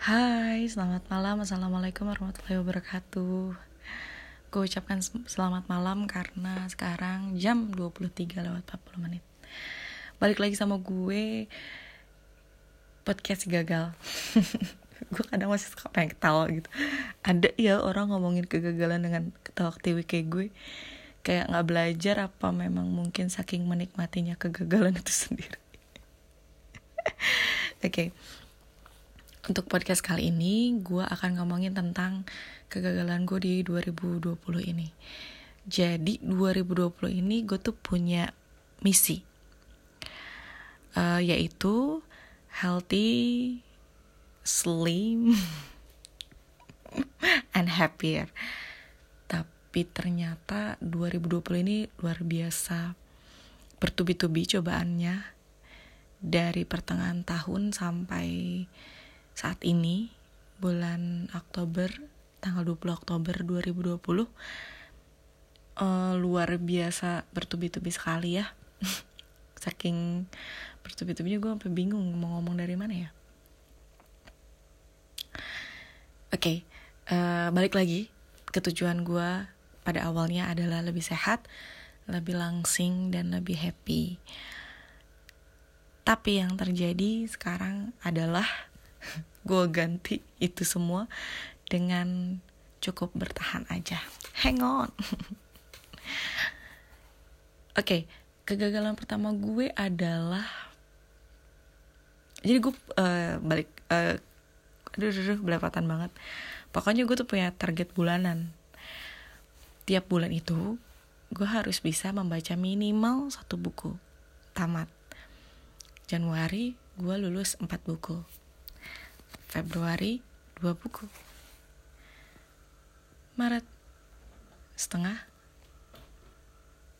Hai, selamat malam. Assalamualaikum warahmatullahi wabarakatuh. Gue ucapkan selamat malam karena sekarang jam 23 lewat 40 menit. Balik lagi sama gue podcast gagal. gue kadang masih suka pengen ketawa gitu. Ada ya orang ngomongin kegagalan dengan ketawa ketiwi kayak gue. Kayak gak belajar apa memang mungkin saking menikmatinya kegagalan itu sendiri. Oke, okay untuk podcast kali ini, gue akan ngomongin tentang kegagalan gue di 2020 ini. Jadi 2020 ini gue tuh punya misi, uh, yaitu healthy, slim, and happier. Tapi ternyata 2020 ini luar biasa bertubi-tubi cobaannya dari pertengahan tahun sampai saat ini bulan Oktober tanggal 20 Oktober 2020 uh, eh, luar biasa bertubi-tubi sekali ya. Saking bertubi-tubinya gue sampai bingung mau ngomong dari mana ya. Oke okay, eh, balik lagi ke tujuan gue pada awalnya adalah lebih sehat lebih langsing dan lebih happy. Tapi yang terjadi sekarang adalah gue ganti itu semua dengan cukup bertahan aja. Hang on. Oke okay, kegagalan pertama gue adalah jadi gue uh, balik uh, aduh, aduh, aduh belepatan banget. Pokoknya gue tuh punya target bulanan. Tiap bulan itu gue harus bisa membaca minimal satu buku. Tamat. Januari gue lulus empat buku Februari dua buku. Maret setengah.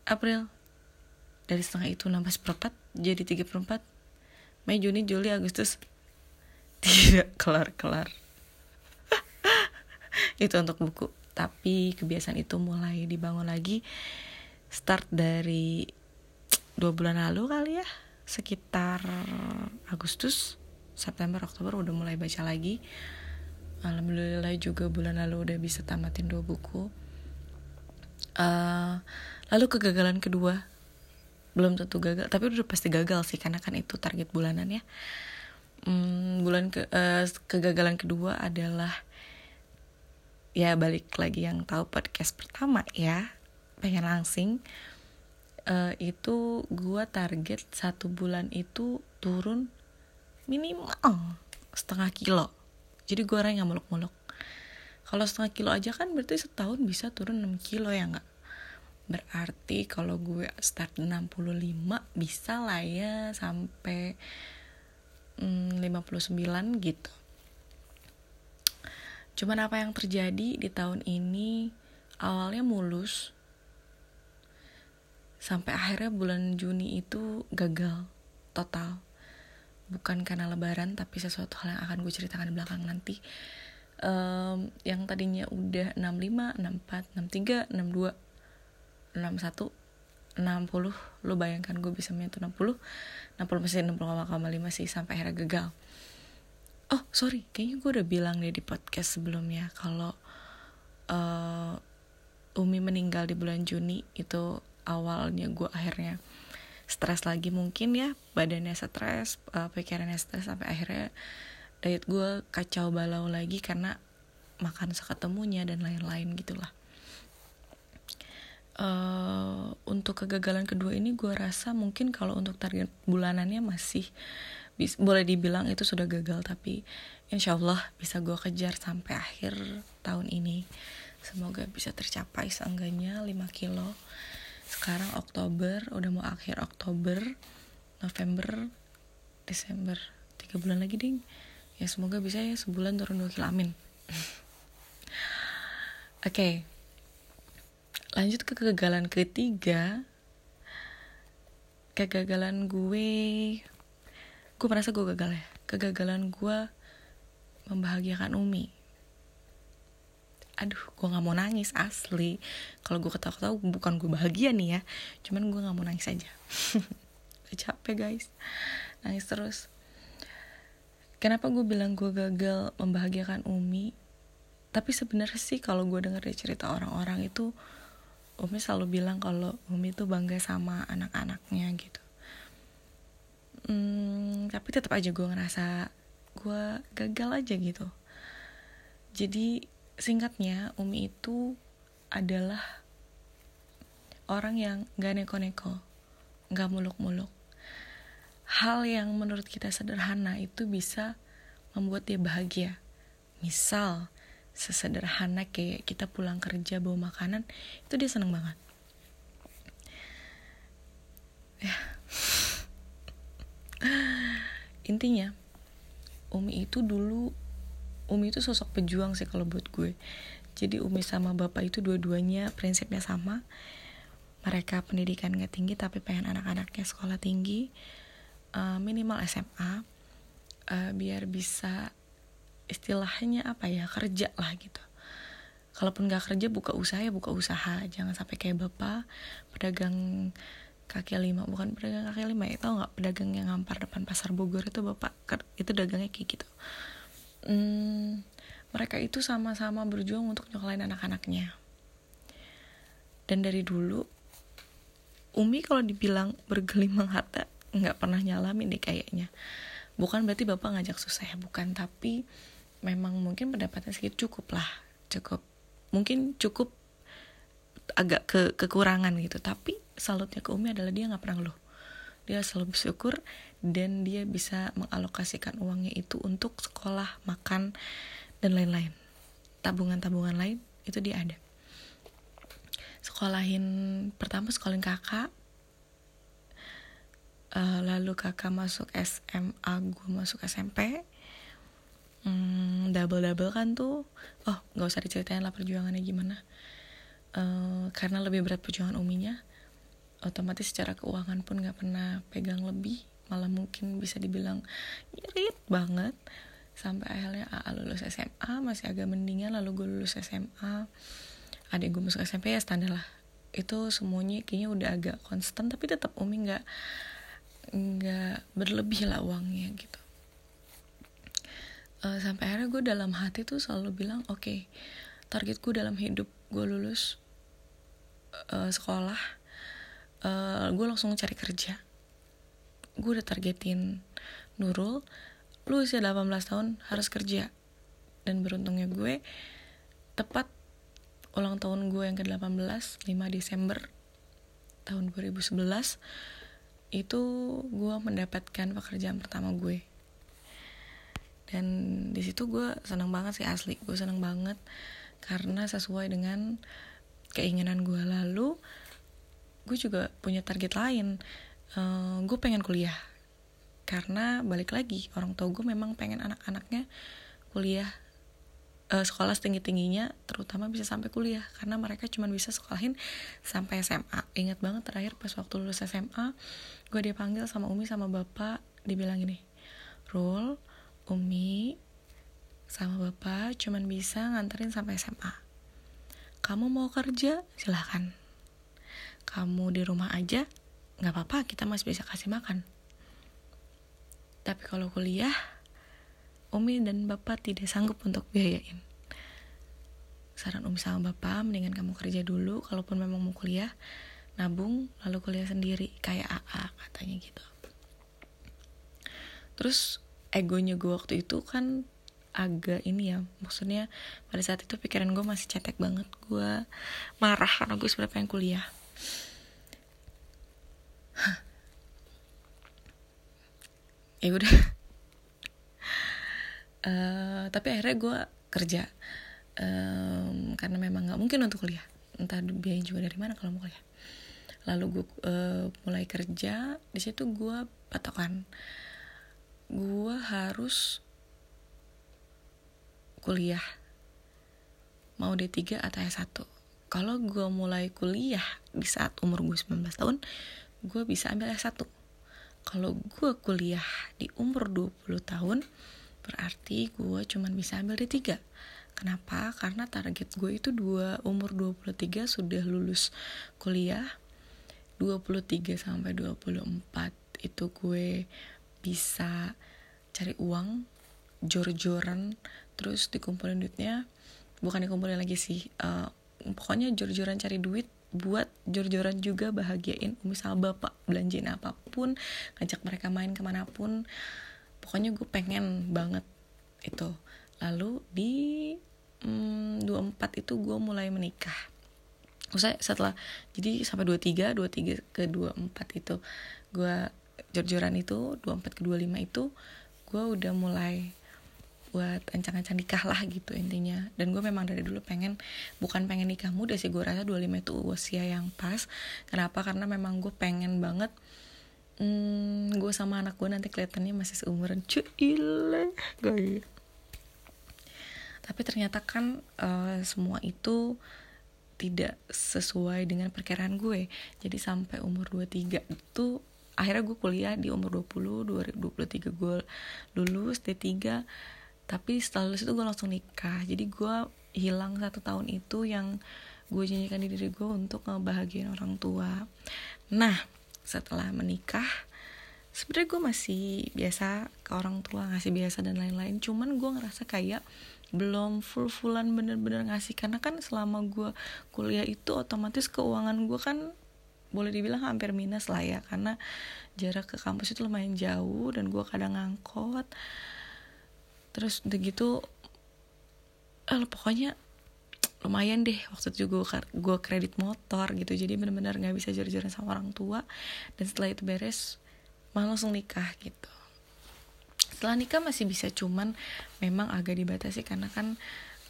April dari setengah itu nambah seperempat jadi tiga perempat Mei Juni Juli Agustus tidak kelar-kelar itu untuk buku tapi kebiasaan itu mulai dibangun lagi start dari dua bulan lalu kali ya sekitar Agustus September Oktober udah mulai baca lagi. Alhamdulillah juga bulan lalu udah bisa tamatin dua buku. Uh, lalu kegagalan kedua. Belum tentu gagal tapi udah pasti gagal sih karena kan itu target bulanan ya. Hmm, bulan ke uh, kegagalan kedua adalah ya balik lagi yang tahu podcast pertama ya pengen langsing. Uh, itu gua target satu bulan itu turun minimal setengah kilo. Jadi gue orang yang muluk-muluk. Kalau setengah kilo aja kan berarti setahun bisa turun 6 kilo ya nggak? Berarti kalau gue start 65 bisa lah ya sampai hmm, 59 gitu. Cuman apa yang terjadi di tahun ini? Awalnya mulus. Sampai akhirnya bulan Juni itu gagal total bukan karena lebaran tapi sesuatu hal yang akan gue ceritakan di belakang nanti. Um, yang tadinya udah 65, 64, 63, 62, 61, 60 lo bayangkan gue bisa menyentuh 60 60 masih 60,5 sih sampai akhirnya gagal. Oh sorry kayaknya gue udah bilang deh di podcast sebelumnya kalau uh, Umi meninggal di bulan Juni itu awalnya gue akhirnya stres lagi mungkin ya badannya stres uh, pikirannya stres sampai akhirnya diet gue kacau balau lagi karena makan seketemunya dan lain-lain gitulah. Uh, untuk kegagalan kedua ini gue rasa mungkin kalau untuk target bulanannya masih bis, boleh dibilang itu sudah gagal tapi insya Allah bisa gue kejar sampai akhir tahun ini. Semoga bisa tercapai seenggaknya 5 kilo sekarang Oktober udah mau akhir Oktober November Desember. Tiga bulan lagi ding. Ya semoga bisa ya sebulan turun dua kilo amin. Oke. Okay. lanjut ke kegagalan ketiga. Kegagalan gue gue merasa gue gagal ya. Kegagalan gue membahagiakan Umi aduh gue nggak mau nangis asli. Kalau gue ketawa-ketawa bukan gue bahagia nih ya. Cuman gue nggak mau nangis aja. Capek guys. Nangis terus. Kenapa gue bilang gue gagal membahagiakan Umi? Tapi sebenarnya sih kalau gue denger dari cerita orang-orang itu Umi selalu bilang kalau Umi tuh bangga sama anak-anaknya gitu. Hmm, tapi tetap aja gue ngerasa gue gagal aja gitu. Jadi singkatnya Umi itu adalah orang yang gak neko-neko gak muluk-muluk. Hal yang menurut kita sederhana itu bisa membuat dia bahagia. Misal sesederhana kayak kita pulang kerja bawa makanan itu dia seneng banget. Ya. Intinya Umi itu dulu Umi itu sosok pejuang sih kalau buat gue. Jadi Umi sama bapak itu dua-duanya prinsipnya sama. Mereka pendidikan gak tinggi tapi pengen anak-anaknya sekolah tinggi. Uh, minimal SMA uh, eh, biar bisa istilahnya apa ya kerja lah gitu. Kalaupun gak kerja buka usaha ya buka usaha. Jangan sampai kayak bapak pedagang kaki lima. Bukan pedagang kaki lima ya nggak? Pedagang yang ngampar depan pasar Bogor itu bapak itu dagangnya kayak gitu hmm, mereka itu sama-sama berjuang untuk nyokolain anak-anaknya. Dan dari dulu Umi kalau dibilang bergelimang harta nggak pernah nyalamin deh kayaknya. Bukan berarti bapak ngajak susah ya bukan. Tapi memang mungkin pendapatnya segitu cukup lah cukup. Mungkin cukup agak ke kekurangan gitu. Tapi salutnya ke Umi adalah dia nggak pernah ngeluh dia selalu bersyukur dan dia bisa mengalokasikan uangnya itu untuk sekolah makan dan lain-lain. Tabungan-tabungan lain itu dia ada. Sekolahin pertama sekolahin kakak uh, lalu kakak masuk SMA gue masuk SMP hmm, double double kan tuh oh nggak usah diceritain lah perjuangannya gimana. Uh, karena lebih berat perjuangan uminya otomatis secara keuangan pun nggak pernah pegang lebih. Malah mungkin bisa dibilang irit banget. Sampai akhirnya AA lulus SMA masih agak mendingan lalu gue lulus SMA adik gue masuk SMP ya standar lah. Itu semuanya kayaknya udah agak konstan tapi tetap umi nggak nggak berlebih lah uangnya gitu. Uh, sampai akhirnya gue dalam hati tuh selalu bilang oke okay, targetku dalam hidup gue lulus uh, sekolah uh, gue langsung cari kerja. Gue udah targetin Nurul lu usia 18 tahun harus kerja. Dan beruntungnya gue tepat ulang tahun gue yang ke-18 5 Desember tahun 2011 itu gue mendapatkan pekerjaan pertama gue. Dan di situ gue seneng banget sih asli. Gue seneng banget karena sesuai dengan keinginan gue lalu gue juga punya target lain uh, gue pengen kuliah karena balik lagi orang tua gue memang pengen anak-anaknya kuliah uh, sekolah setinggi tingginya terutama bisa sampai kuliah karena mereka cuma bisa sekolahin sampai SMA ingat banget terakhir pas waktu lulus SMA gue dipanggil sama umi sama bapak dibilang gini Rul Umi sama bapak cuman bisa nganterin sampai SMA. Kamu mau kerja? Silahkan. Kamu di rumah aja, nggak apa-apa, kita masih bisa kasih makan. Tapi kalau kuliah, Umi dan Bapak tidak sanggup untuk biayain. Saran Umi sama Bapak, mendingan kamu kerja dulu, kalaupun memang mau kuliah, nabung, lalu kuliah sendiri, kayak AA katanya gitu. Terus egonya gue waktu itu kan agak ini ya maksudnya pada saat itu pikiran gue masih cetek banget gue marah karena gue sebenarnya pengen kuliah ya udah. Uh, tapi akhirnya gue kerja. Um, karena memang nggak mungkin untuk kuliah. Entah biaya juga dari mana kalau mau kuliah. Lalu gue uh, mulai kerja di situ gue patokan. Gue harus kuliah. Mau D3 atau S1 kalau gue mulai kuliah di saat umur gue 19 tahun gue bisa ambil S1 kalau gue kuliah di umur 20 tahun berarti gue cuma bisa ambil D3 kenapa? karena target gue itu dua umur 23 sudah lulus kuliah. 23 sampai 24 itu gue bisa cari uang jor-joran terus dikumpulin duitnya. Bukan dikumpulin lagi sih uh, pokoknya jor-joran cari duit buat jor-joran juga bahagiain umi sama bapak belanjain apa pun ngajak mereka main ke mana pun. Pokoknya gue pengen banget itu. Lalu di hmm, 24 itu gue mulai menikah. Usai setelah jadi sampai 23 23 ke 24 itu gue jor-joran itu 24 ke 25 itu gue udah mulai buat ancang-ancang nikah lah gitu intinya. Dan gue memang dari dulu pengen bukan pengen nikah muda sih gue rasa 25 itu usia yang pas. Kenapa? Karena memang gue pengen banget hmm, gue sama anak gue nanti kelihatannya masih seumuran. Cuile tapi ternyata kan uh, semua itu tidak sesuai dengan perkiraan gue. Jadi sampai umur 23 itu akhirnya gue kuliah di umur 20 2023 gue lulus D3 tapi setelah lulus itu gue langsung nikah. Jadi gue hilang satu tahun itu yang gue janjikan di diri gue untuk ngebahagiain orang tua. Nah setelah menikah sebenarnya gue masih biasa ke orang tua ngasih biasa dan lain-lain. Cuman gue ngerasa kayak belum full fullan bener-bener ngasih. Karena kan selama gue kuliah itu otomatis keuangan gue kan boleh dibilang hampir minus lah ya. Karena jarak ke kampus itu lumayan jauh dan gue kadang ngangkot terus udah gitu eh, pokoknya lumayan deh. Waktu itu gue gue kredit motor gitu. Jadi benar-benar nggak bisa jalan-jalan sama orang tua. Dan setelah itu beres malah langsung nikah gitu. Setelah nikah masih bisa cuman memang agak dibatasi karena kan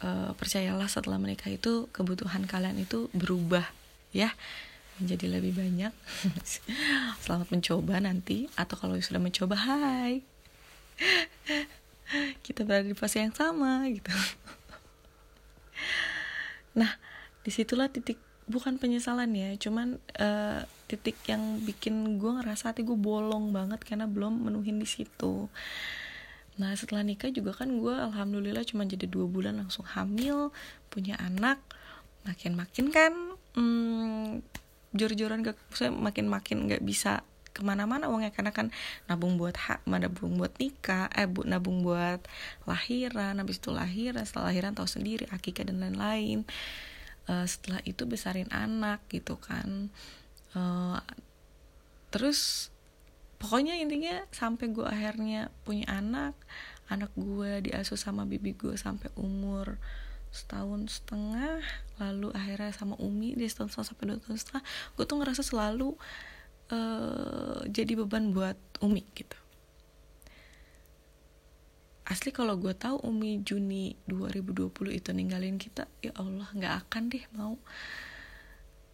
e, percayalah setelah menikah itu kebutuhan kalian itu berubah ya. Menjadi lebih banyak. Selamat mencoba nanti. Atau kalau sudah mencoba hai kita berada di fase yang sama gitu. Nah di situlah titik bukan penyesalan ya cuman uh, titik yang bikin gue ngerasa hati gue bolong banget karena belum menuhin di situ. Nah setelah nikah juga kan gue alhamdulillah cuma jadi dua bulan langsung hamil punya anak makin makin kan hmm, jor-joran gak saya makin makin nggak bisa ke mana-mana uangnya karena kan nabung buat hak nabung buat nikah eh bu nabung buat lahiran habis itu lahiran setelah lahiran tahu sendiri akikah dan lain-lain. Uh, setelah itu besarin anak gitu kan. Uh, terus pokoknya intinya sampai gue akhirnya punya anak anak gue diasuh sama bibi gue sampai umur setahun setengah lalu akhirnya sama Umi dia setahun setengah sampai dua tahun setengah gue tuh ngerasa selalu uh, jadi beban buat Umi gitu. Asli kalau gue tahu Umi Juni 2020 itu ninggalin kita ya Allah nggak akan deh mau.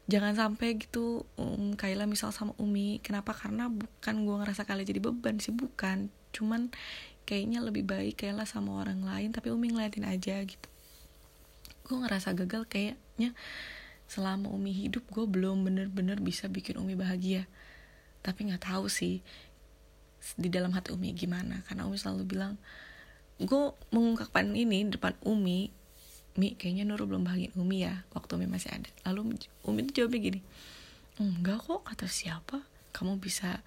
Jangan sampai gitu um, Kaila misal sama Umi. Kenapa? Karena bukan gue ngerasa kalian jadi beban sih bukan. Cuman kayaknya lebih baik Kaila sama orang lain tapi Umi ngeliatin aja gitu. Gue ngerasa gagal kayaknya selama Umi hidup gue belum bener-bener bisa bikin Umi bahagia tapi nggak tahu sih di dalam hati Umi gimana. Karena Umi selalu bilang gue mengungkapkan ini di depan Umi Mi kayaknya Nurul belum bahagian Umi ya waktu Umi masih ada. Lalu Umi tuh jawabnya gini enggak kok kata siapa? Kamu bisa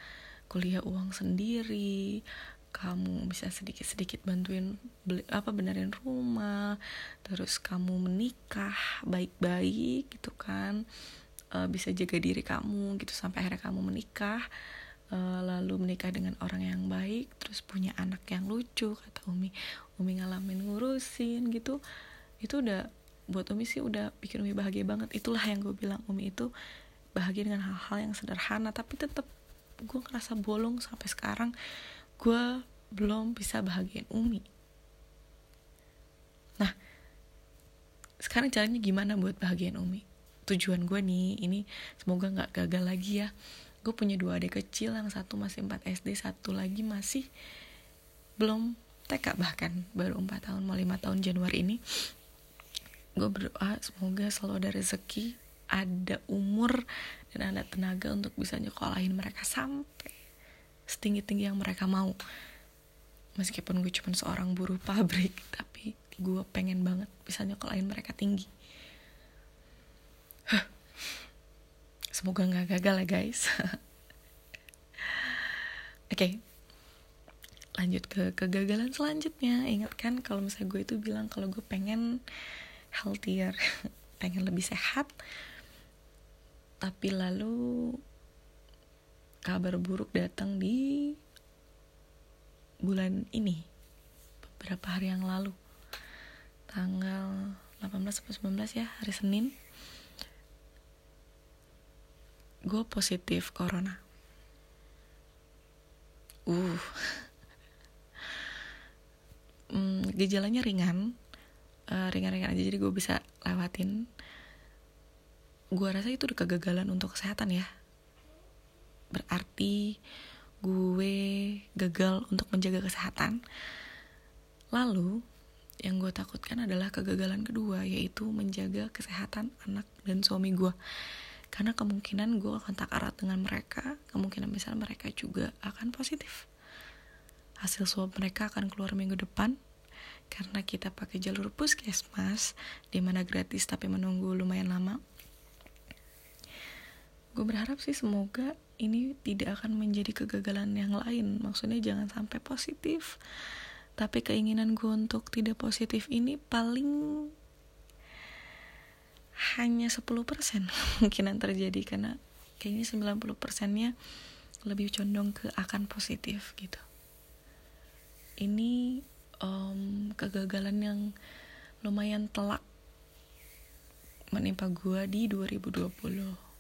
kuliah uang sendiri kamu bisa sedikit-sedikit bantuin beli apa benerin rumah terus kamu menikah baik-baik gitu kan uh, bisa jaga diri kamu gitu sampai akhirnya kamu menikah uh, lalu menikah dengan orang yang baik terus punya anak yang lucu kata Umi. Umi ngalamin ngurusin gitu. Itu udah buat Umi sih udah bikin Umi bahagia banget. Itulah yang gue bilang Umi itu bahagia dengan hal-hal yang sederhana tapi tetap gue ngerasa bolong sampai sekarang. Gue belum bisa bahagiain Umi. Nah sekarang caranya gimana buat bahagiain Umi tujuan gue nih ini semoga nggak gagal lagi ya. Gue punya dua adik kecil yang satu masih 4 SD satu lagi masih belum TK bahkan baru 4 tahun mau 5 tahun Januari ini. Gue berdoa semoga selalu ada rezeki ada umur dan ada tenaga untuk bisa nyekolahin mereka sampai setinggi-tinggi yang mereka mau. Meskipun gue cuma seorang buruh pabrik tapi gue pengen banget bisa nyekolahin mereka tinggi Semoga nggak gagal ya guys. Oke. Okay. lanjut ke kegagalan selanjutnya ingat kan kalau misalnya gue itu bilang kalau gue pengen healthier pengen lebih sehat tapi lalu kabar buruk datang di bulan ini beberapa hari yang lalu tanggal 18 atau 19 ya hari Senin gue positif corona. Uh. Hmm, gejalanya ringan. Uh, ringan-ringan aja jadi gue bisa lewatin. Gue rasa itu udah kegagalan untuk kesehatan ya. Berarti gue gagal untuk menjaga kesehatan. Lalu yang gue takutkan adalah kegagalan kedua yaitu menjaga kesehatan anak dan suami gue karena kemungkinan gue akan tak erat dengan mereka kemungkinan besar mereka juga akan positif. Hasil swab mereka akan keluar minggu depan. Karena kita pakai jalur puskesmas di mana gratis tapi menunggu lumayan lama. Gue berharap sih semoga ini tidak akan menjadi kegagalan yang lain. Maksudnya jangan sampai positif. Tapi keinginan gue untuk tidak positif ini paling hanya 10% kemungkinan terjadi karena kayaknya 90% nya lebih condong ke akan positif gitu. Ini um, kegagalan yang lumayan telak menimpa gue di 2020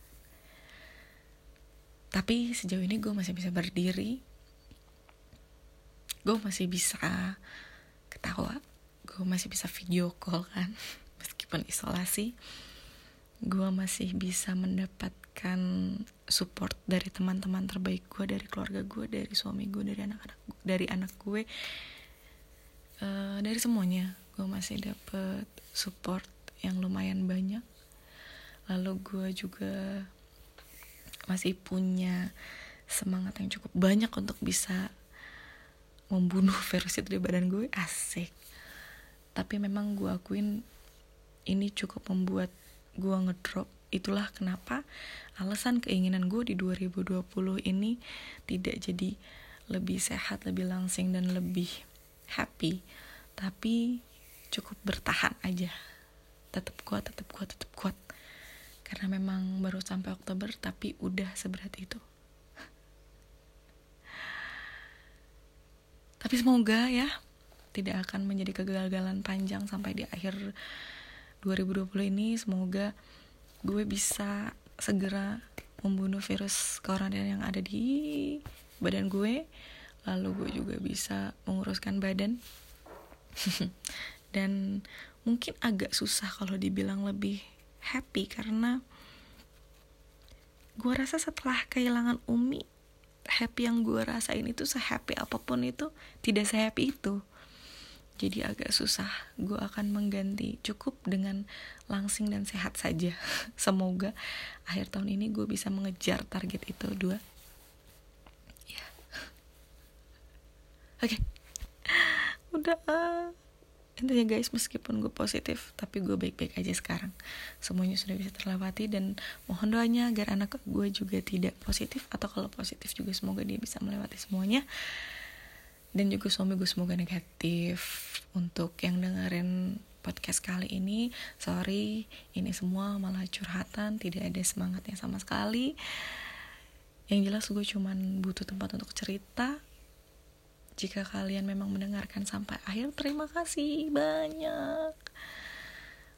tapi sejauh ini gue masih bisa berdiri. Gue masih bisa ketawa. Gue masih bisa video call kan meskipun isolasi gue masih bisa mendapatkan support dari teman-teman terbaik gue dari keluarga gue dari suami gue dari anak-anak dari anak gue. Uh, dari semuanya gue masih dapet support yang lumayan banyak. Lalu gue juga masih punya semangat yang cukup banyak untuk bisa membunuh virus itu di badan gue. Asik. Tapi memang gue akuin ini cukup membuat gue ngedrop itulah kenapa alasan keinginan gue di 2020 ini tidak jadi lebih sehat lebih langsing dan lebih happy. Tapi cukup bertahan aja. Tetap kuat tetap kuat tetap kuat. Karena memang baru sampai Oktober tapi udah seberat itu. Tapi semoga ya tidak akan menjadi kegagalan panjang sampai di akhir 2020 ini semoga gue bisa segera membunuh virus corona yang ada di badan gue. Lalu gue juga bisa menguruskan badan. Dan mungkin agak susah kalau dibilang lebih happy karena gue rasa setelah kehilangan Umi happy yang gue rasain itu sehappy apa pun itu tidak sehappy itu jadi agak susah. Gue akan mengganti cukup dengan langsing dan sehat saja. Semoga akhir tahun ini gue bisa mengejar target itu. Dua. Ya. Oke. Okay. udah intinya guys meskipun gue positif tapi gue baik-baik aja sekarang. Semuanya sudah bisa terlewati dan mohon doanya agar anak gue juga tidak positif atau kalau positif juga semoga dia bisa melewati semuanya. Dan juga suami gue semoga negatif untuk yang dengerin podcast kali ini sorry ini semua malah curhatan tidak ada semangatnya sama sekali yang jelas gue cuman butuh tempat untuk cerita jika kalian memang mendengarkan sampai akhir, terima kasih banyak.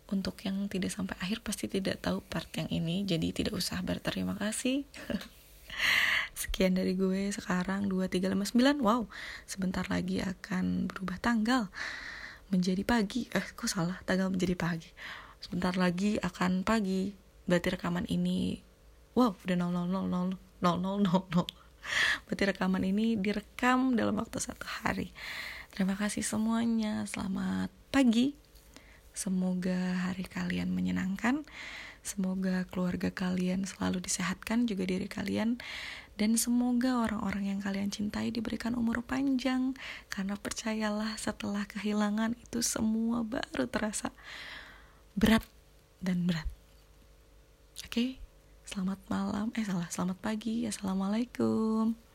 Untuk yang tidak sampai akhir pasti tidak tahu part yang ini, jadi tidak usah berterima kasih. Sekian dari gue sekarang 2359. Wow, sebentar lagi akan berubah tanggal menjadi pagi. Eh, kok salah? Tanggal menjadi pagi. Sebentar lagi akan pagi. Berarti rekaman ini wow, udah 0000 0000 Berarti rekaman ini direkam dalam waktu satu hari. Terima kasih semuanya. Selamat pagi. Semoga hari kalian menyenangkan. Semoga keluarga kalian selalu disehatkan juga diri kalian dan semoga orang-orang yang kalian cintai diberikan umur panjang karena percayalah setelah kehilangan itu semua baru terasa berat dan berat. Oke? Okay? Selamat malam, eh salah, selamat pagi. Assalamualaikum.